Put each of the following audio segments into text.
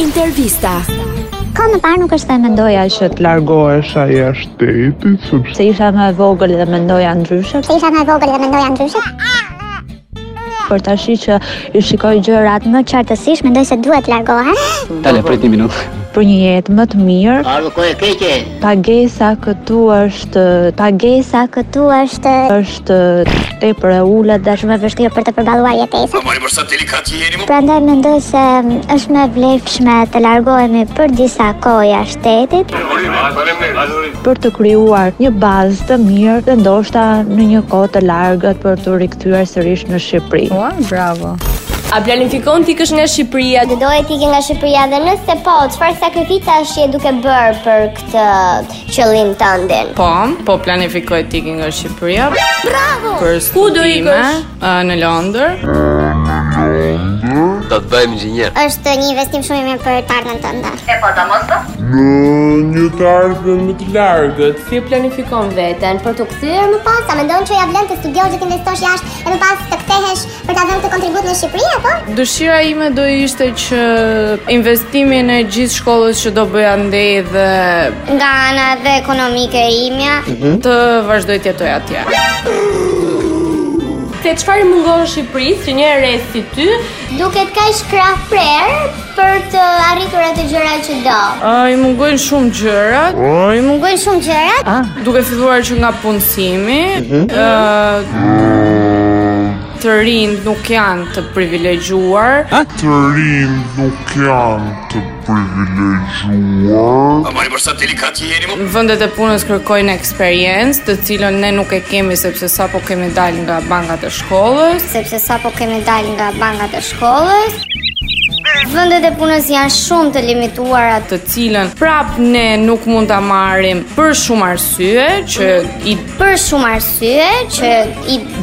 Intervista. Pak më parë nuk është se mendoja që të largohesha jashtë shtetit, sepse isha më e vogël dhe mendoja ndryshe. Se isha më e vogël dhe mendoja ndryshe. Por tash që i shikoj gjërat më qartësisht, mendoj se duhet të largohem. Dale, prit një minutë. Për një jetë më të mirë. Ardhë kohë e keqe. Pagesa këtu është, pagesa këtu është. tepër e ulët dhe shumë e vështirë për të përballuar jetesën. Po mori po sa delikat jeni më. Prandaj mendoj se është më e vlefshme të largohemi për disa kohë jashtë shtetit. Për të krijuar një bazë të mirë dhe ndoshta në një kohë të largët për t'u rikthyer sërish në Shqipëri. Po, bravo. A planifikon të ikësh nga Shqipëria? Do ikësh ti nga Shqipëria dhe nëse po, çfarë sakrificash je duke bërë për këtë qëllim tëndin. Po, po planifikoj të iki nga Shqipëria. Bravo! Për ku do ikësh? Në Londër. Do të bëhem inxhinier. Është një investim shumë i mirë për të ardhmen tënde. E po ta mos do? Në një të ardhme më të largët. Si e planifikon veten për t'u kthyer më pas? A mendon që ia vlen të studiosh dhe të investosh jashtë e më pas të kthehesh Për ta dhënë këtë kontribut në Shqipëri apo? Dëshira ime do ishte që investimin e gjithë shkollës që do bëja andej dhe nga ana dhe ekonomike e imja mm -hmm. të vazhdoj të jetoj atje. Se çfarë i mungon Shqipërisë, që një e re si ty, duket kaq krahëprerë, Për të arritur ato gjëra që do. I uh, mungojnë shumë gjëra. I uh, mungojnë shumë gjëra. Ah. Duke filluar që nga punësimi, ë mhm. uh, të rinjtë nuk janë të privilegjuar. Ah. Të rinjtë nuk janë të privilegjuar. A mori po sa delikat që jeni më? Në vendet e punës kërkojnë eksperiencë, të cilën ne nuk e kemi sepse sapo kemi dalë nga bankat e shkollës. Sepse sapo kemi dalë nga bankat e shkollës. shkollës. Vendet e punës janë shumë të limituara, të cilën prap ne nuk mund ta marrim për shumë arsye që për shumë arsye që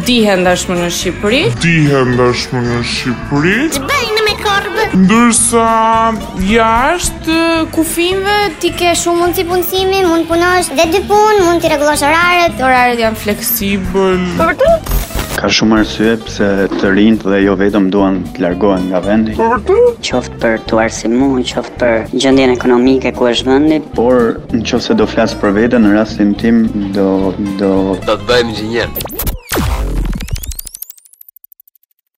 dihen tashmë në Shqipëri. Dihen tashmë në Shqipëri. Ç'bën me korbë? Ndërsa jashtë kufinve ti ke shumë mundësi punësimi, mund të punosh dhe dy punë, mund t'i rregullosh oraret, oraret janë fleksibël. Për të? Ka shumë arsye Pse të rinjtë dhe jo vetëm duan të largohen nga vendi. Për vërtet? Qoftë për t'u arsimuar, qoftë për gjendjen ekonomike ku është vendi. Por në qoftë se do flas për veten në rastin tim do do do të bëhem inxhinier.